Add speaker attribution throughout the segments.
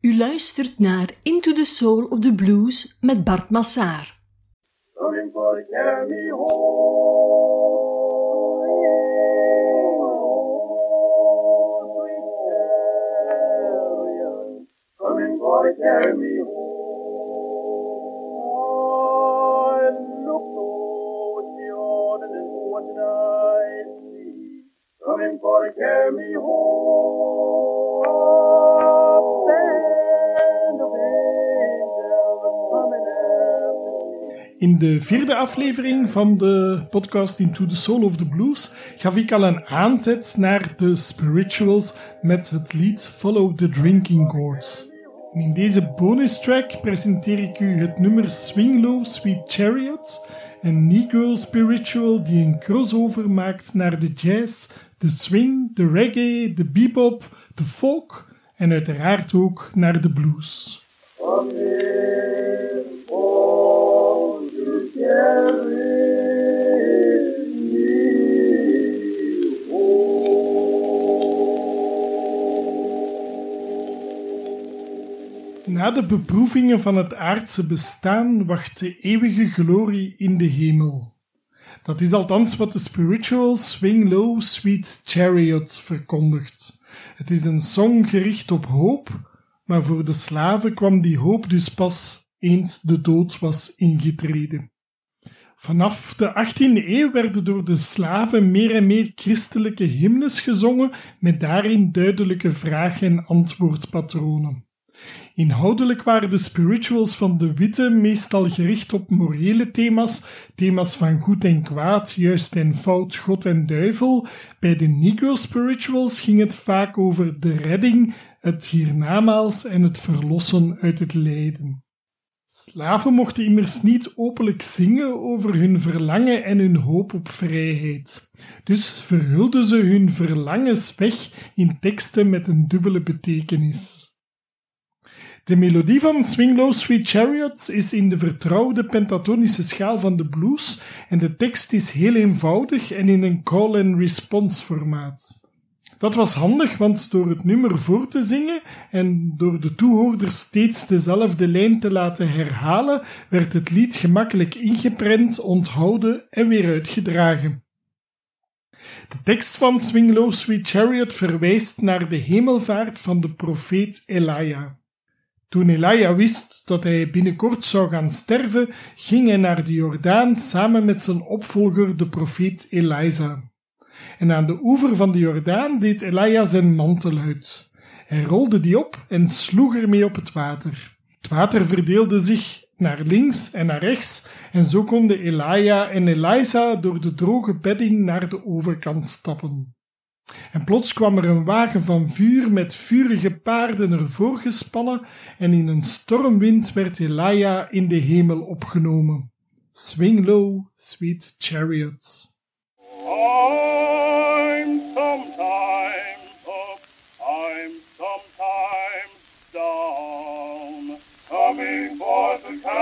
Speaker 1: U luistert naar Into the Soul of the Blues met Bart Massaar.
Speaker 2: Coming for to carry me home.
Speaker 3: In de vierde aflevering van de podcast Into the Soul of the Blues gaf ik al een aanzet naar de spirituals met het lied Follow the Drinking Gourds. In deze bonus track presenteer ik u het nummer Swing Low Sweet Chariot, een Negro spiritual die een crossover maakt naar de jazz, de swing, de reggae, de bebop, de folk en uiteraard ook naar de blues.
Speaker 2: Come here, home to carry me home.
Speaker 3: Na de beproevingen van het aardse bestaan wacht de eeuwige glorie in de hemel. Dat is althans wat de spiritual Swing Low Sweet Chariots verkondigt. Het is een song gericht op hoop, maar voor de slaven kwam die hoop dus pas eens de dood was ingetreden. Vanaf de 18e eeuw werden door de slaven meer en meer christelijke hymnes gezongen met daarin duidelijke vraag- en antwoordpatronen. Inhoudelijk waren de spirituals van de witte meestal gericht op morele thema's, thema's van goed en kwaad, juist en fout, God en duivel. Bij de Negro spirituals ging het vaak over de redding, het hiernamaals en het verlossen uit het lijden. Slaven mochten immers niet openlijk zingen over hun verlangen en hun hoop op vrijheid. Dus verhulden ze hun verlangens weg in teksten met een dubbele betekenis. De melodie van Swing Low Sweet Chariots is in de vertrouwde pentatonische schaal van de blues en de tekst is heel eenvoudig en in een call-and-response formaat. Dat was handig, want door het nummer voor te zingen en door de toehoorders steeds dezelfde lijn te laten herhalen, werd het lied gemakkelijk ingeprent, onthouden en weer uitgedragen. De tekst van Swing Low Sweet Chariot verwijst naar de hemelvaart van de profeet Elijah. Toen Elijah wist dat hij binnenkort zou gaan sterven, ging hij naar de Jordaan samen met zijn opvolger, de profeet Elisa. En aan de oever van de Jordaan deed Elijah zijn mantel uit. Hij rolde die op en sloeg ermee op het water. Het water verdeelde zich naar links en naar rechts, en zo konden Elijah en Elisa door de droge bedding naar de overkant stappen. En plots kwam er een wagen van vuur met vurige paarden ervoor gespannen, en in een stormwind werd Elijah in de hemel opgenomen. Swing low, sweet chariots.
Speaker 2: I'm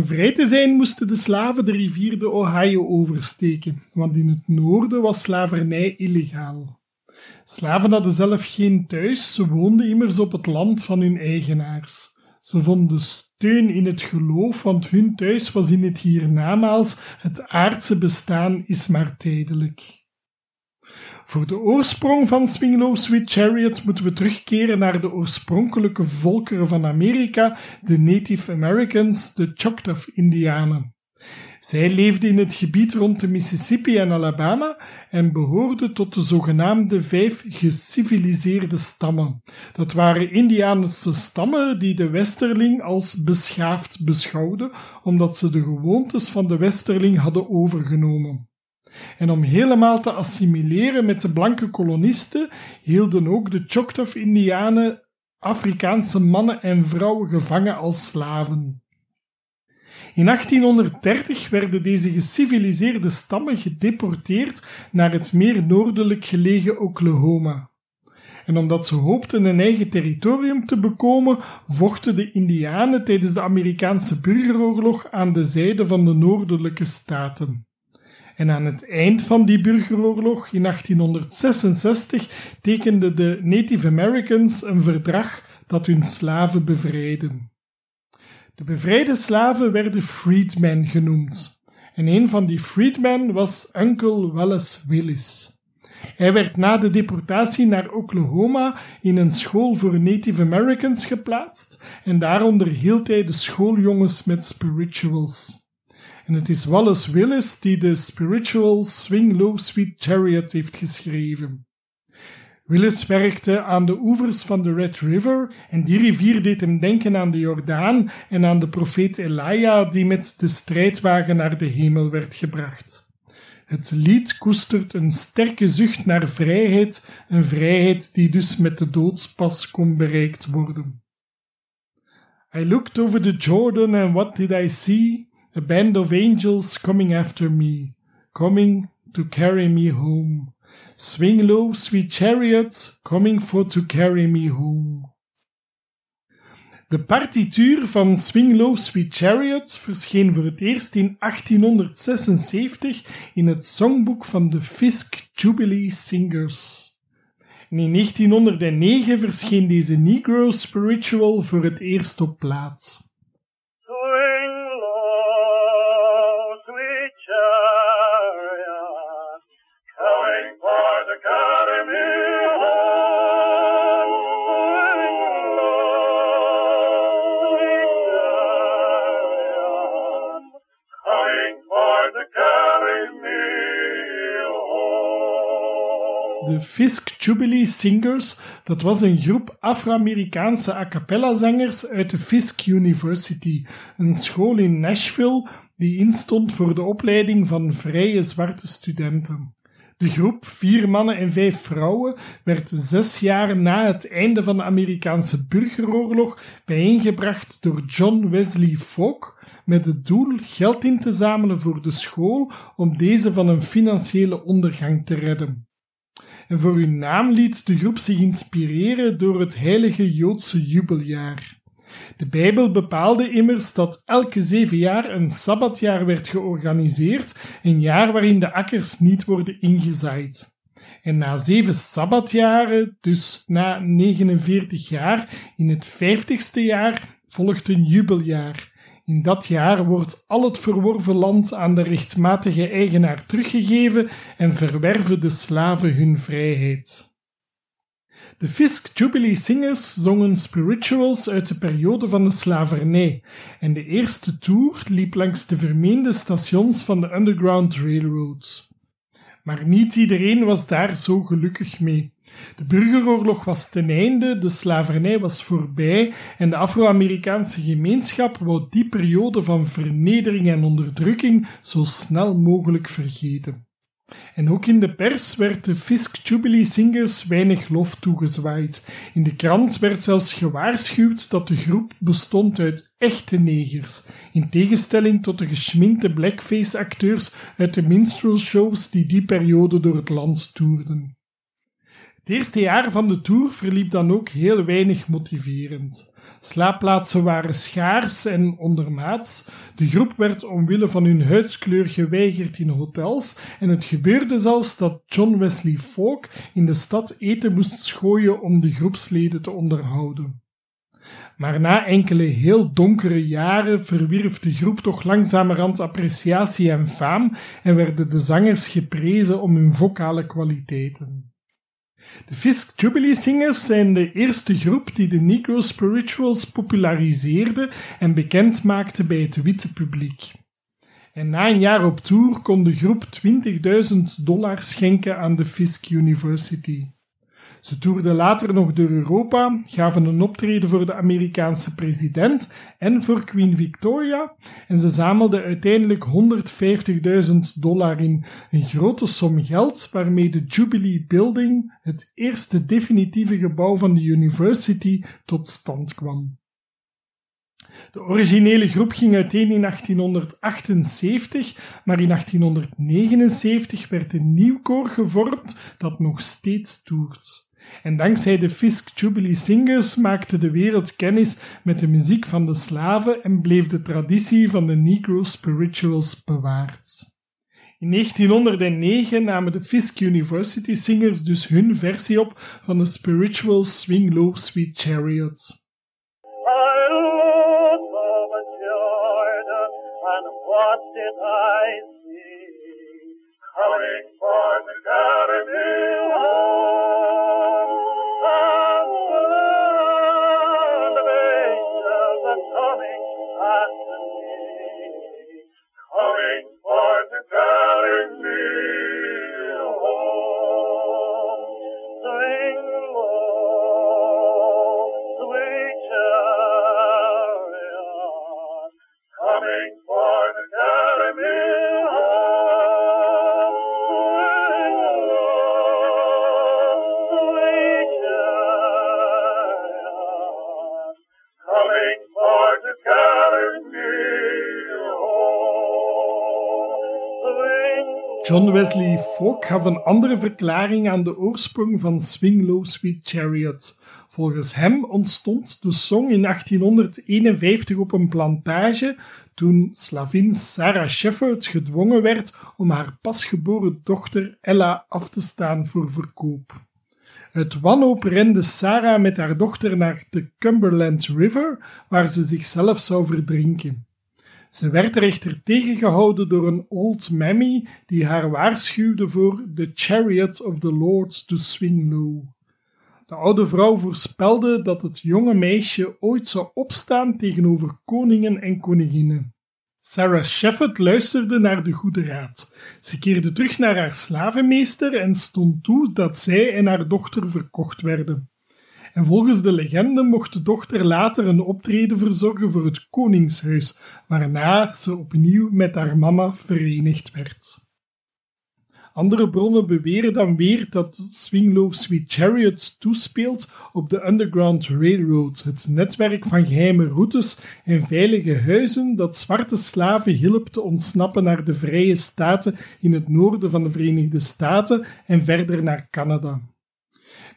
Speaker 3: Om vrij te zijn moesten de slaven de rivier de Ohio oversteken, want in het noorden was slavernij illegaal. Slaven hadden zelf geen thuis, ze woonden immers op het land van hun eigenaars. Ze vonden steun in het geloof, want hun thuis was in het hiernamaals, het aardse bestaan is maar tijdelijk. Voor de oorsprong van Swing Low Sweet Chariots moeten we terugkeren naar de oorspronkelijke volkeren van Amerika, de Native Americans, de Choctaw-Indianen. Zij leefden in het gebied rond de Mississippi en Alabama en behoorden tot de zogenaamde vijf geciviliseerde stammen. Dat waren Indiaanse stammen die de Westerling als beschaafd beschouwden, omdat ze de gewoontes van de Westerling hadden overgenomen. En om helemaal te assimileren met de blanke kolonisten, hielden ook de Choctaw-Indianen Afrikaanse mannen en vrouwen gevangen als slaven. In 1830 werden deze geciviliseerde stammen gedeporteerd naar het meer noordelijk gelegen Oklahoma. En omdat ze hoopten een eigen territorium te bekomen, vochten de Indianen tijdens de Amerikaanse burgeroorlog aan de zijde van de noordelijke staten. En aan het eind van die burgeroorlog in 1866 tekenden de Native Americans een verdrag dat hun slaven bevrijden. De bevrijde slaven werden freedmen genoemd. En een van die freedmen was Uncle Wallace Willis. Hij werd na de deportatie naar Oklahoma in een school voor Native Americans geplaatst en daaronder hield hij de schooljongens met spirituals. En het is Wallace Willis die de spiritual Swing Low Sweet Chariot heeft geschreven. Willis werkte aan de oevers van de Red River en die rivier deed hem denken aan de Jordaan en aan de profeet Elia die met de strijdwagen naar de hemel werd gebracht. Het lied koestert een sterke zucht naar vrijheid, een vrijheid die dus met de doodspas kon bereikt worden. I looked over the Jordan and what did I see? A band of angels coming after me, coming to carry me home. Swing low, sweet chariot, coming for to carry me home. De partituur van Swing Low, Sweet Chariot verscheen voor het eerst in 1876 in het songboek van de Fisk Jubilee Singers. En in 1909 verscheen deze Negro Spiritual voor het eerst op plaats. De Fisk Jubilee Singers, dat was een groep Afro-Amerikaanse a cappella zangers uit de Fisk University, een school in Nashville die instond voor de opleiding van vrije zwarte studenten. De groep, vier mannen en vijf vrouwen, werd zes jaar na het einde van de Amerikaanse burgeroorlog bijeengebracht door John Wesley Fogg met het doel geld in te zamelen voor de school om deze van een financiële ondergang te redden. En voor hun naam liet de groep zich inspireren door het heilige Joodse jubeljaar. De Bijbel bepaalde immers dat elke zeven jaar een sabbatjaar werd georganiseerd, een jaar waarin de akkers niet worden ingezaaid. En na zeven sabbatjaren, dus na 49 jaar, in het vijftigste jaar, volgt een jubeljaar, in dat jaar wordt al het verworven land aan de rechtmatige eigenaar teruggegeven en verwerven de slaven hun vrijheid. De Fisk Jubilee Singers zongen spirituals uit de periode van de slavernij en de eerste tour liep langs de vermeende stations van de Underground Railroad. Maar niet iedereen was daar zo gelukkig mee. De burgeroorlog was ten einde, de slavernij was voorbij en de Afro-Amerikaanse gemeenschap wou die periode van vernedering en onderdrukking zo snel mogelijk vergeten. En ook in de pers werd de Fisk Jubilee Singers weinig lof toegezwaaid. In de krant werd zelfs gewaarschuwd dat de groep bestond uit echte negers, in tegenstelling tot de geschminkte blackface-acteurs uit de minstrel shows die die periode door het land toerden. Het eerste jaar van de tour verliep dan ook heel weinig motiverend. Slaapplaatsen waren schaars en ondermaats. De groep werd omwille van hun huidskleur geweigerd in hotels en het gebeurde zelfs dat John Wesley Fogg in de stad eten moest schooien om de groepsleden te onderhouden. Maar na enkele heel donkere jaren verwierf de groep toch langzamerhand appreciatie en faam en werden de zangers geprezen om hun vocale kwaliteiten. De Fisk Jubilee Singers zijn de eerste groep die de Negro Spirituals populariseerde en bekend maakte bij het witte publiek. En na een jaar op tour kon de groep 20.000 dollar schenken aan de Fisk University. Ze toerden later nog door Europa, gaven een optreden voor de Amerikaanse president en voor Queen Victoria en ze zamelden uiteindelijk 150.000 dollar in, een grote som geld waarmee de Jubilee Building, het eerste definitieve gebouw van de university, tot stand kwam. De originele groep ging uiteen in 1878, maar in 1879 werd een nieuw koor gevormd dat nog steeds toert. En dankzij de Fisk Jubilee Singers maakte de wereld kennis met de muziek van de slaven en bleef de traditie van de Negro Spirituals bewaard. In 1909 namen de Fisk University Singers dus hun versie op van de Spiritual Swing Low Sweet Chariots.
Speaker 2: what did I see?
Speaker 3: John Wesley Fogg gaf een andere verklaring aan de oorsprong van Swing Low Sweet Chariot. Volgens hem ontstond de song in 1851 op een plantage toen slavin Sarah Shepherd gedwongen werd om haar pasgeboren dochter Ella af te staan voor verkoop. Uit wanhoop rende Sarah met haar dochter naar de Cumberland River, waar ze zichzelf zou verdrinken. Ze werd er echter tegengehouden door een old mammy die haar waarschuwde voor the chariot of the lords to swing low. De oude vrouw voorspelde dat het jonge meisje ooit zou opstaan tegenover koningen en koninginnen. Sarah Shepherd luisterde naar de goede raad. Ze keerde terug naar haar slavenmeester en stond toe dat zij en haar dochter verkocht werden. En volgens de legende mocht de dochter later een optreden verzorgen voor het koningshuis, waarna ze opnieuw met haar mama verenigd werd. Andere bronnen beweren dan weer dat Swing Low Sweet Chariot toespeelt op de Underground Railroad, het netwerk van geheime routes en veilige huizen dat zwarte slaven hielp te ontsnappen naar de Vrije Staten in het noorden van de Verenigde Staten en verder naar Canada.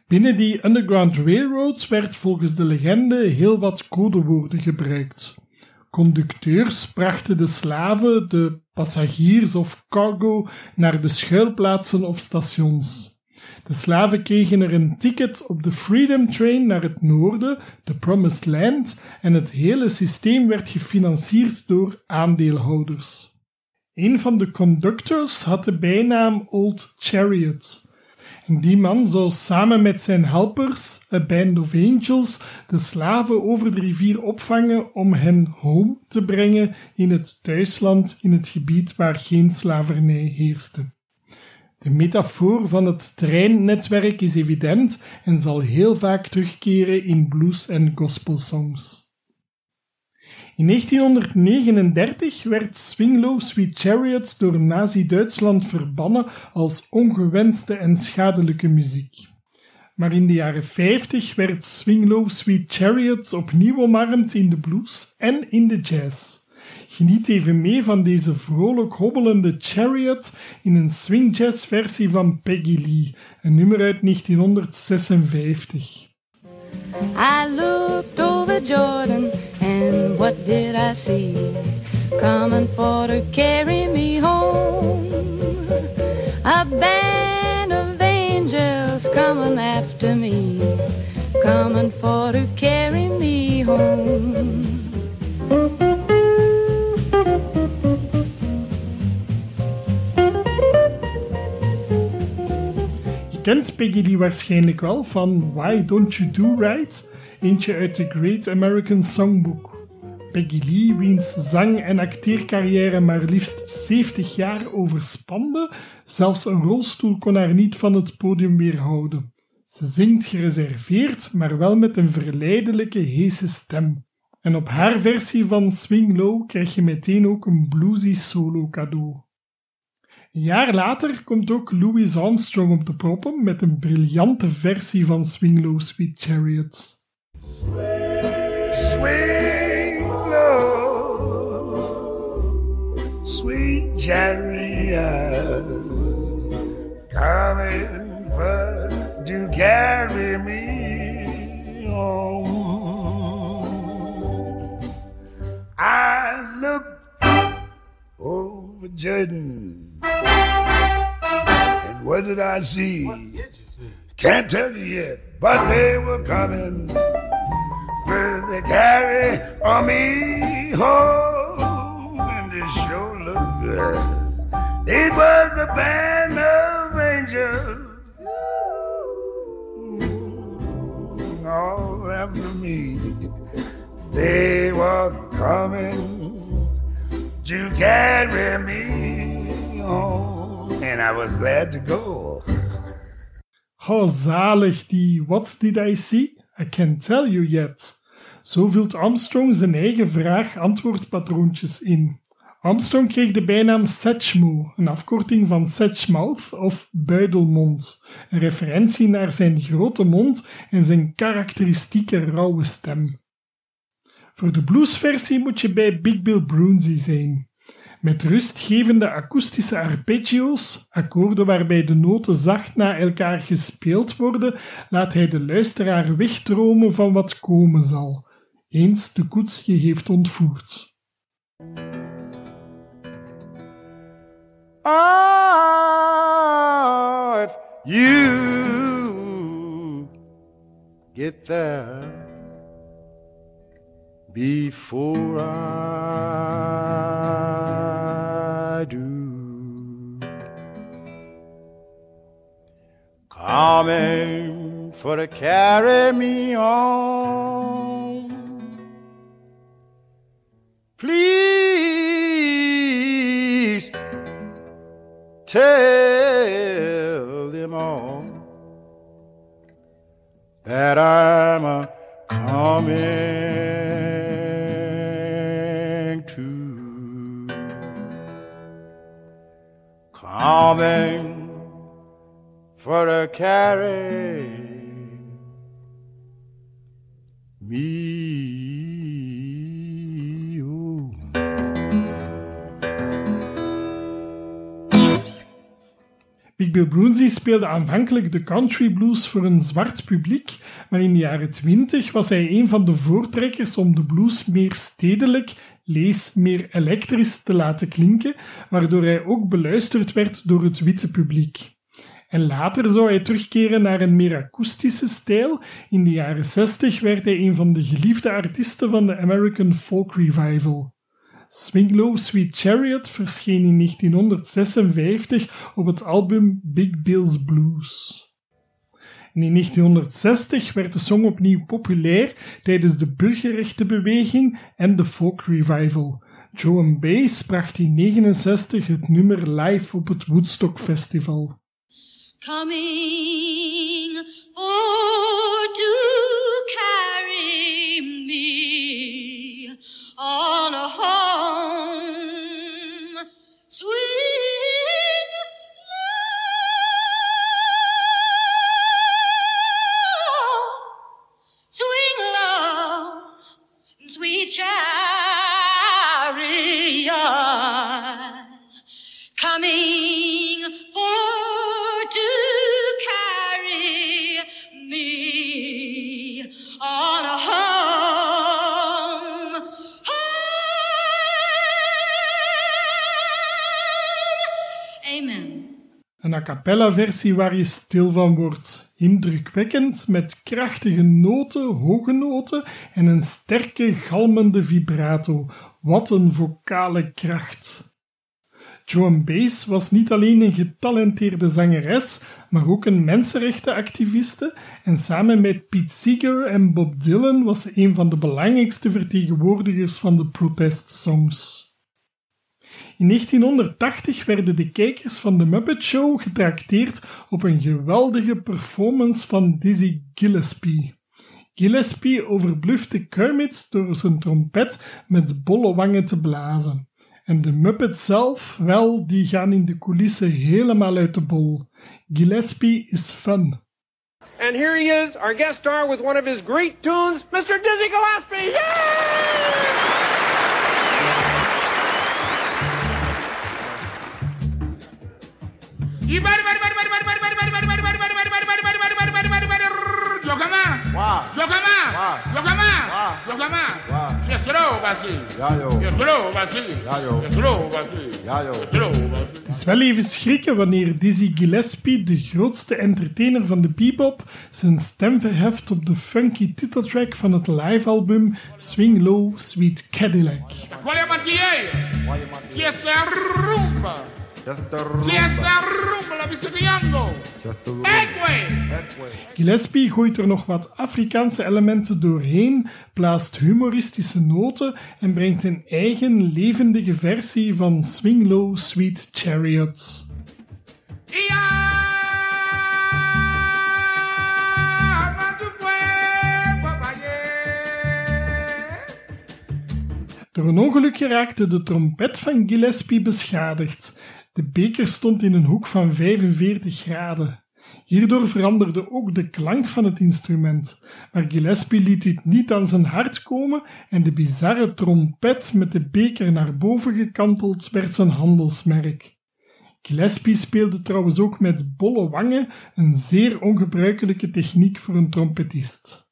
Speaker 3: Binnen die Underground Railroads werd volgens de legende heel wat codewoorden gebruikt. Conducteurs brachten de slaven, de passagiers of cargo naar de schuilplaatsen of stations. De slaven kregen er een ticket op de Freedom Train naar het noorden, de Promised Land, en het hele systeem werd gefinancierd door aandeelhouders. Een van de conductors had de bijnaam Old Chariot. Die man zou samen met zijn helpers, a band of angels, de slaven over de rivier opvangen om hen home te brengen in het thuisland, in het gebied waar geen slavernij heerste. De metafoor van het treinnetwerk is evident en zal heel vaak terugkeren in blues- en gospelsongs. In 1939 werd Swing Sweet Chariots door Nazi-Duitsland verbannen als ongewenste en schadelijke muziek. Maar in de jaren 50 werd Swing Sweet Chariots opnieuw omarmd in de blues en in de jazz. Geniet even mee van deze vrolijk hobbelende chariot in een swing jazz versie van Peggy Lee, een nummer uit 1956.
Speaker 4: I looked over Jordan, what did I see? Coming for to carry me home. A band of angels coming after me, coming for to carry me home.
Speaker 3: Kent Peggy Lee waarschijnlijk wel van Why Don't You Do Right, eentje uit de Great American Songbook. Peggy Lee, wiens zang- en acteercarrière maar liefst 70 jaar overspande, zelfs een rolstoel kon haar niet van het podium weerhouden. Ze zingt gereserveerd, maar wel met een verleidelijke, heese stem. En op haar versie van Swing Low krijg je meteen ook een bluesy solo cadeau. Een jaar later komt ook Louis Armstrong op de proppen met een briljante versie van Swing Low Sweet Chariots.
Speaker 2: Swing chariot, coming for to carry me home. I look over Jordan, and what did I see? Can't tell you yet, but they were coming for the carry on me home, and it sure It was a band of angels all after me. They were coming to carry me home, and I was glad to go.
Speaker 3: Oh, zalig die What Did I See? I Can't Tell You Yet. Zo vult Armstrong zijn eigen vraag-antwoordpatroontjes in. Armstrong kreeg de bijnaam Satchmo, een afkorting van Satchmouth of buidelmond, een referentie naar zijn grote mond en zijn karakteristieke rauwe stem. Voor de bluesversie moet je bij Big Bill Broonzy zijn. Met rustgevende akoestische arpeggio's, akkoorden waarbij de noten zacht na elkaar gespeeld worden, laat hij de luisteraar wegdromen van wat komen zal, eens de koets je heeft ontvoerd.
Speaker 5: Oh, if you get there before I do, coming for to carry me on. Please tell them all that I'm a coming to, coming for to carry me
Speaker 3: Bill Broonzy speelde aanvankelijk de country blues voor een zwart publiek, maar in de jaren 20 was hij een van de voortrekkers om de blues meer stedelijk, lees meer elektrisch te laten klinken, waardoor hij ook beluisterd werd door het witte publiek. En later zou hij terugkeren naar een meer akoestische stijl. In de jaren 60 werd hij een van de geliefde artiesten van de American Folk Revival. Swing Low Sweet Chariot verscheen in 1956 op het album Big Bill's Blues. In 1960 werd de song opnieuw populair tijdens de burgerrechtenbeweging en de folk revival. Joan Baez bracht in 1969 het nummer live op het Woodstock Festival.
Speaker 6: coming for to carry me on a home
Speaker 3: Een a cappella versie waar je stil van wordt. Indrukwekkend met krachtige noten, hoge noten en een sterke galmende vibrato. Wat een vocale kracht. Joan Baez was niet alleen een getalenteerde zangeres, maar ook een mensenrechtenactiviste en samen met Pete Seeger en Bob Dylan was ze een van de belangrijkste vertegenwoordigers van de protestsongs. In 1980 werden de kijkers van de Muppet Show getrakteerd op een geweldige performance van Dizzy Gillespie. Gillespie overblufte Kermit door zijn trompet met bolle wangen te blazen. En de Muppets zelf, wel, die gaan in de coulissen helemaal uit de bol. Gillespie is fun.
Speaker 7: And here he is, our guest star with one of his great tunes, Mr. Dizzy Gillespie. Yay!
Speaker 3: Het is wel even schrikken wanneer Dizzy Gillespie, de grootste entertainer van de bebop, zijn stem verheft op de funky titeltrack van het livealbum Swing Low, Sweet Cadillac.
Speaker 8: ¿Cuál es Matillero? ¿Quién es la rumba?
Speaker 5: Just That way.
Speaker 3: Gillespie gooit er nog wat Afrikaanse elementen doorheen, plaatst humoristische noten en brengt een eigen levendige versie van Swing Low, Sweet Chariot. Door een ongeluk geraakte de trompet van Gillespie beschadigd. De beker stond in een hoek van 45 graden. Hierdoor veranderde ook de klank van het instrument, maar Gillespie liet dit niet aan zijn hart komen en de bizarre trompet met de beker naar boven gekanteld werd zijn handelsmerk. Gillespie speelde trouwens ook met bolle wangen, een zeer ongebruikelijke techniek voor een trompetist.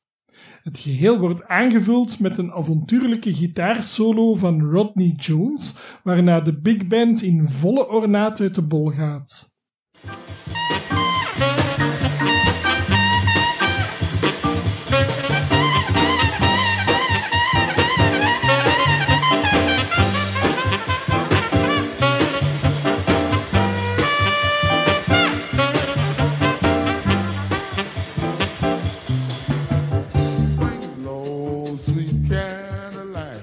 Speaker 3: Het geheel wordt aangevuld met een avontuurlijke gitaarsolo van Rodney Jones, waarna de big band in volle ornaat uit de bol gaat.
Speaker 8: Cadillac.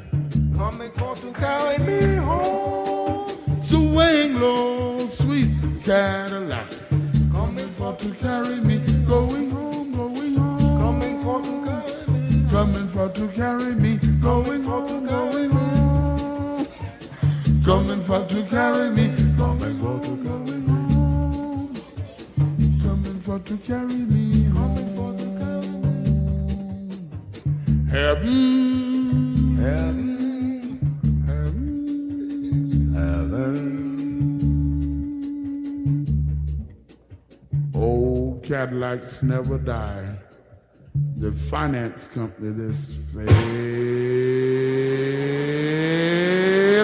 Speaker 5: Coming for to carry me home.
Speaker 8: Swing low, sweet Cadillac.
Speaker 5: Coming
Speaker 8: For to carry me, going home, going home.
Speaker 5: Coming for to carry me.
Speaker 8: Coming for to carry me, going home, going home. Coming for to carry me, going home, going home. Coming for to carry me home. Heaven, Cadillacs never die. The finance company just fade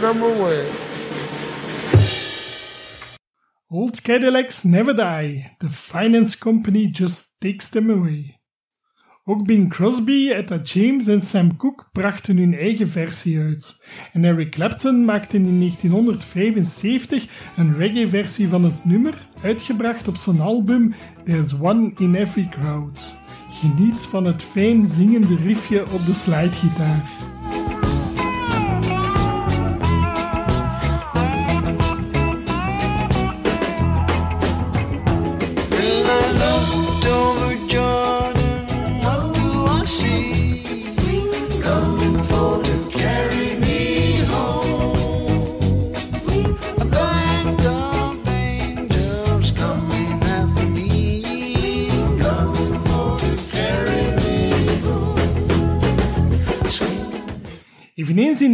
Speaker 8: them away.
Speaker 3: Old Cadillacs never die. The finance company just takes them away. Ook Bing Crosby, Etta James en Sam Cooke brachten hun eigen versie uit. En Eric Clapton maakte in 1975 een reggae-versie van het nummer, uitgebracht op zijn album There's One in Every Crowd. Geniet van het fijn zingende riffje op de slidegitaar.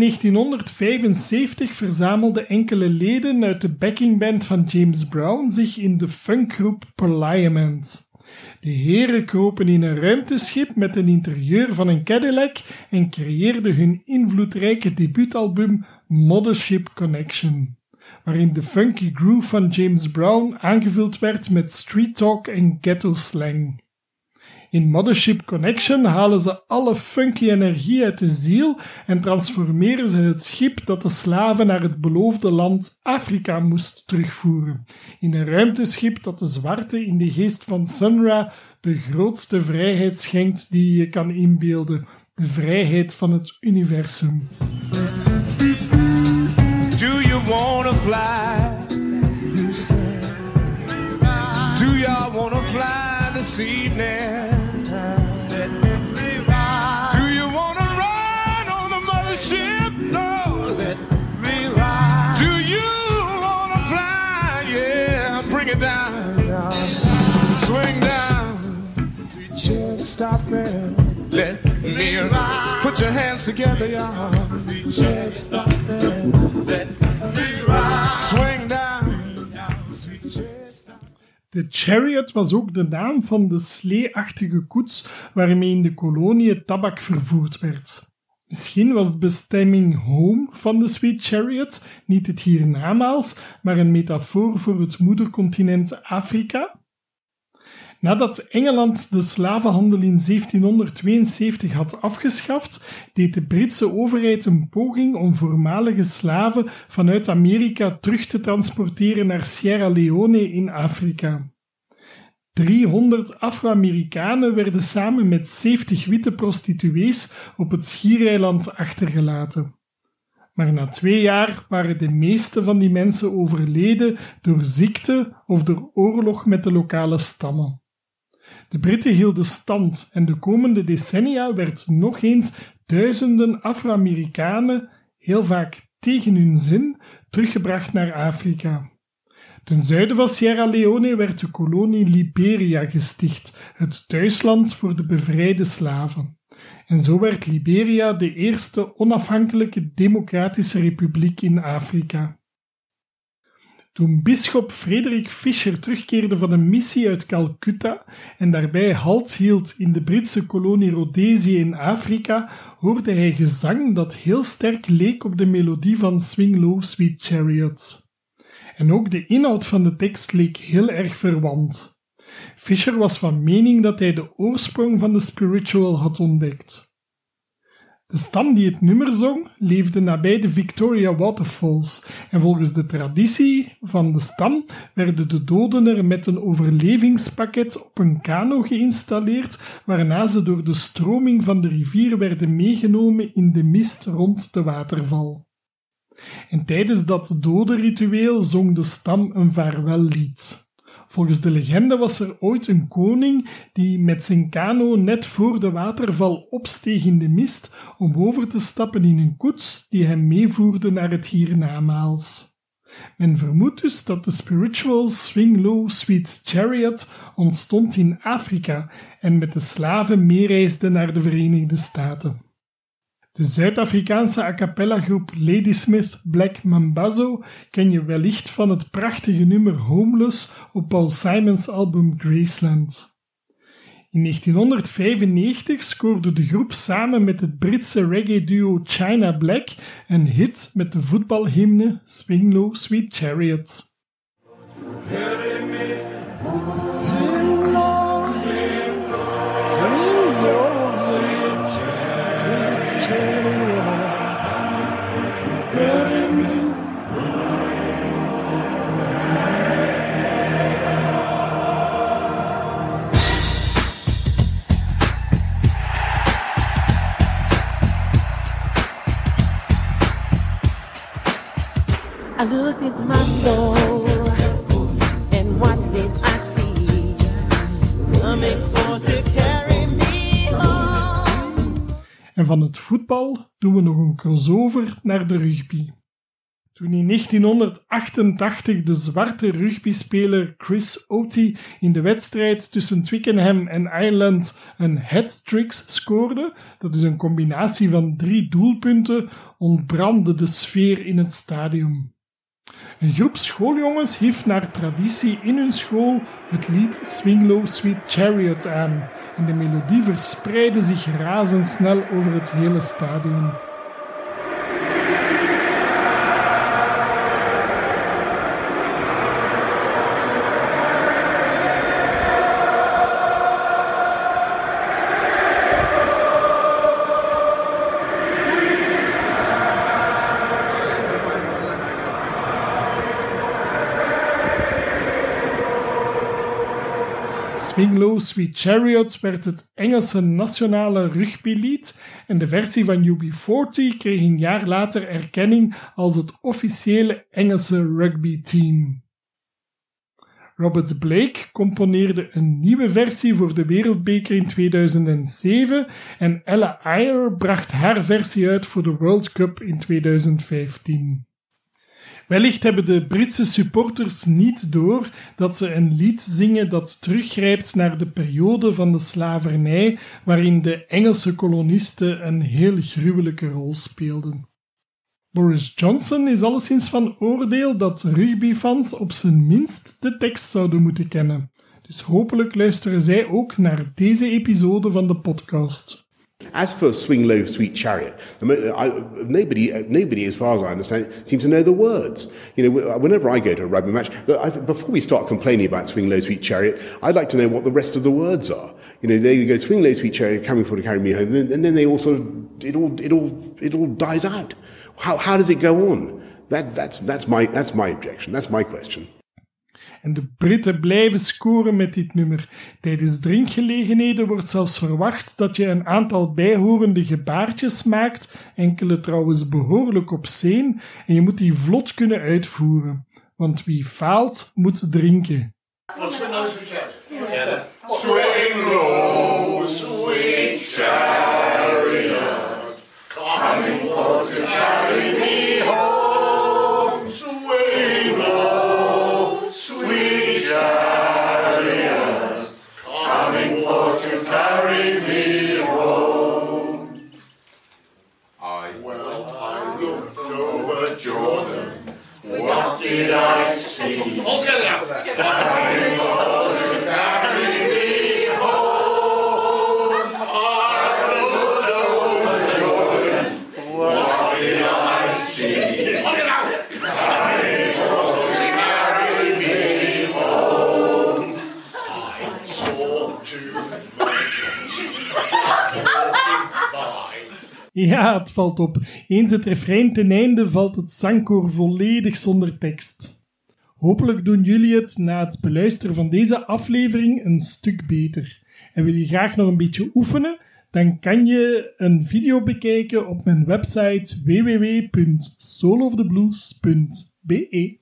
Speaker 3: 1975 verzamelden enkele leden uit de backingband van James Brown zich in de funkgroep Parliament. De heren kropen in een ruimteschip met een interieur van een Cadillac en creëerden hun invloedrijke debuutalbum Mothership Connection, waarin de funky groove van James Brown aangevuld werd met street talk en ghetto slang. In Mothership Connection halen ze alle funky energie uit de ziel en transformeren ze het schip dat de slaven naar het beloofde land Afrika moest terugvoeren. In een ruimteschip dat de zwarte in de geest van Sunra de grootste vrijheid schenkt die je kan inbeelden. De vrijheid van het universum.
Speaker 5: Do you wanna fly? Do y'all wanna fly this evening? Put your hands together, y'all. Just stop. Swing down.
Speaker 3: De chariot was ook de naam van de sleeachtige koets waarmee in de kolonie tabak vervoerd werd. Misschien was de bestemming home van de Sweet Chariot niet het hiernamaals, maar een metafoor voor het moedercontinent Afrika. Nadat Engeland de slavenhandel in 1772 had afgeschaft, deed de Britse overheid een poging om voormalige slaven vanuit Amerika terug te transporteren naar Sierra Leone in Afrika. 300 Afro-Amerikanen werden samen met 70 witte prostituees op het schiereiland achtergelaten. Maar na twee jaar waren de meeste van die mensen overleden door ziekte of door oorlog met de lokale stammen. De Britten hielden stand en de komende decennia werd nog eens duizenden Afro-Amerikanen, heel vaak tegen hun zin, teruggebracht naar Afrika. Ten zuiden van Sierra Leone werd de kolonie Liberia gesticht, het thuisland voor de bevrijde slaven. En zo werd Liberia de eerste onafhankelijke democratische republiek in Afrika. Toen bisschop Frederik Fisher terugkeerde van een missie uit Calcutta en daarbij halt hield in de Britse kolonie Rhodesië in Afrika, hoorde hij gezang dat heel sterk leek op de melodie van Swing Low Sweet Chariot. En ook de inhoud van de tekst leek heel erg verwant. Fisher was van mening dat hij de oorsprong van de spiritual had ontdekt. De stam die het nummer zong, leefde nabij de Victoria Waterfalls en volgens de traditie van de stam werden de doden er met een overlevingspakket op een kano geïnstalleerd, waarna ze door de stroming van de rivier werden meegenomen in de mist rond de waterval. En tijdens dat dodenritueel zong de stam een vaarwellied. Volgens de legende was er ooit een koning die met zijn kano net voor de waterval opsteeg in de mist om over te stappen in een koets die hem meevoerde naar het hiernamaals. Men vermoedt dus dat de spiritual Swing Low Sweet Chariot ontstond in Afrika en met de slaven meereisde naar de Verenigde Staten. De Zuid-Afrikaanse a cappella groep Ladysmith Black Mambazo ken je wellicht van het prachtige nummer Homeless op Paul Simons album Graceland. In 1995 scoorde de groep samen met het Britse reggae-duo China Black een hit met de voetbalhymne Swing Low Sweet Chariot.
Speaker 9: Carry me home.
Speaker 3: En van het voetbal doen we nog een crossover naar de rugby. Toen in 1988 de zwarte rugbyspeler Chris Oaty in de wedstrijd tussen Twickenham en Ireland een hat-trick scoorde, dat is een combinatie van drie doelpunten, ontbrandde de sfeer in het stadion. Een groep schooljongens hief naar traditie in hun school het lied Swing Low Sweet Chariot aan en de melodie verspreidde zich razendsnel over het hele stadion. Swing Low Sweet Chariot werd het Engelse nationale rugbylied en de versie van UB40 kreeg een jaar later erkenning als het officiële Engelse rugbyteam. Robert Blake componeerde een nieuwe versie voor de Wereldbeker in 2007 en Ella Eyre bracht haar versie uit voor de World Cup in 2015. Wellicht hebben de Britse supporters niet door dat ze een lied zingen dat teruggrijpt naar de periode van de slavernij, waarin de Engelse kolonisten een heel gruwelijke rol speelden. Boris Johnson is alleszins van oordeel dat rugbyfans op zijn minst de tekst zouden moeten kennen. Dus hopelijk luisteren zij ook naar deze episode van de podcast.
Speaker 10: As for Swing Low, Sweet Chariot, I, nobody, nobody, as far as I understand seems to know the words. You know, whenever I go to a rugby match, before we start complaining about Swing Low, Sweet Chariot, I'd like to know what the rest of the words are. You know, they go Swing Low, Sweet Chariot, coming for to carry me home, and then, and then they all sort of, it all, it all, it all dies out. How, how does it go on? That, that's, that's, my, that's my objection. That's my question.
Speaker 3: En de Britten blijven scoren met dit nummer. Tijdens drinkgelegenheden wordt zelfs verwacht dat je een aantal bijhorende gebaartjes maakt, enkele trouwens behoorlijk op zeen, en je moet die vlot kunnen uitvoeren. Want wie faalt, moet drinken.
Speaker 5: Swing low,
Speaker 3: valt op. Eens het refrein ten einde valt het zangkoor volledig zonder tekst. Hopelijk doen jullie het na het beluisteren van deze aflevering een stuk beter. En wil je graag nog een beetje oefenen? Dan kan je een video bekijken op mijn website www.souloftheblues.be.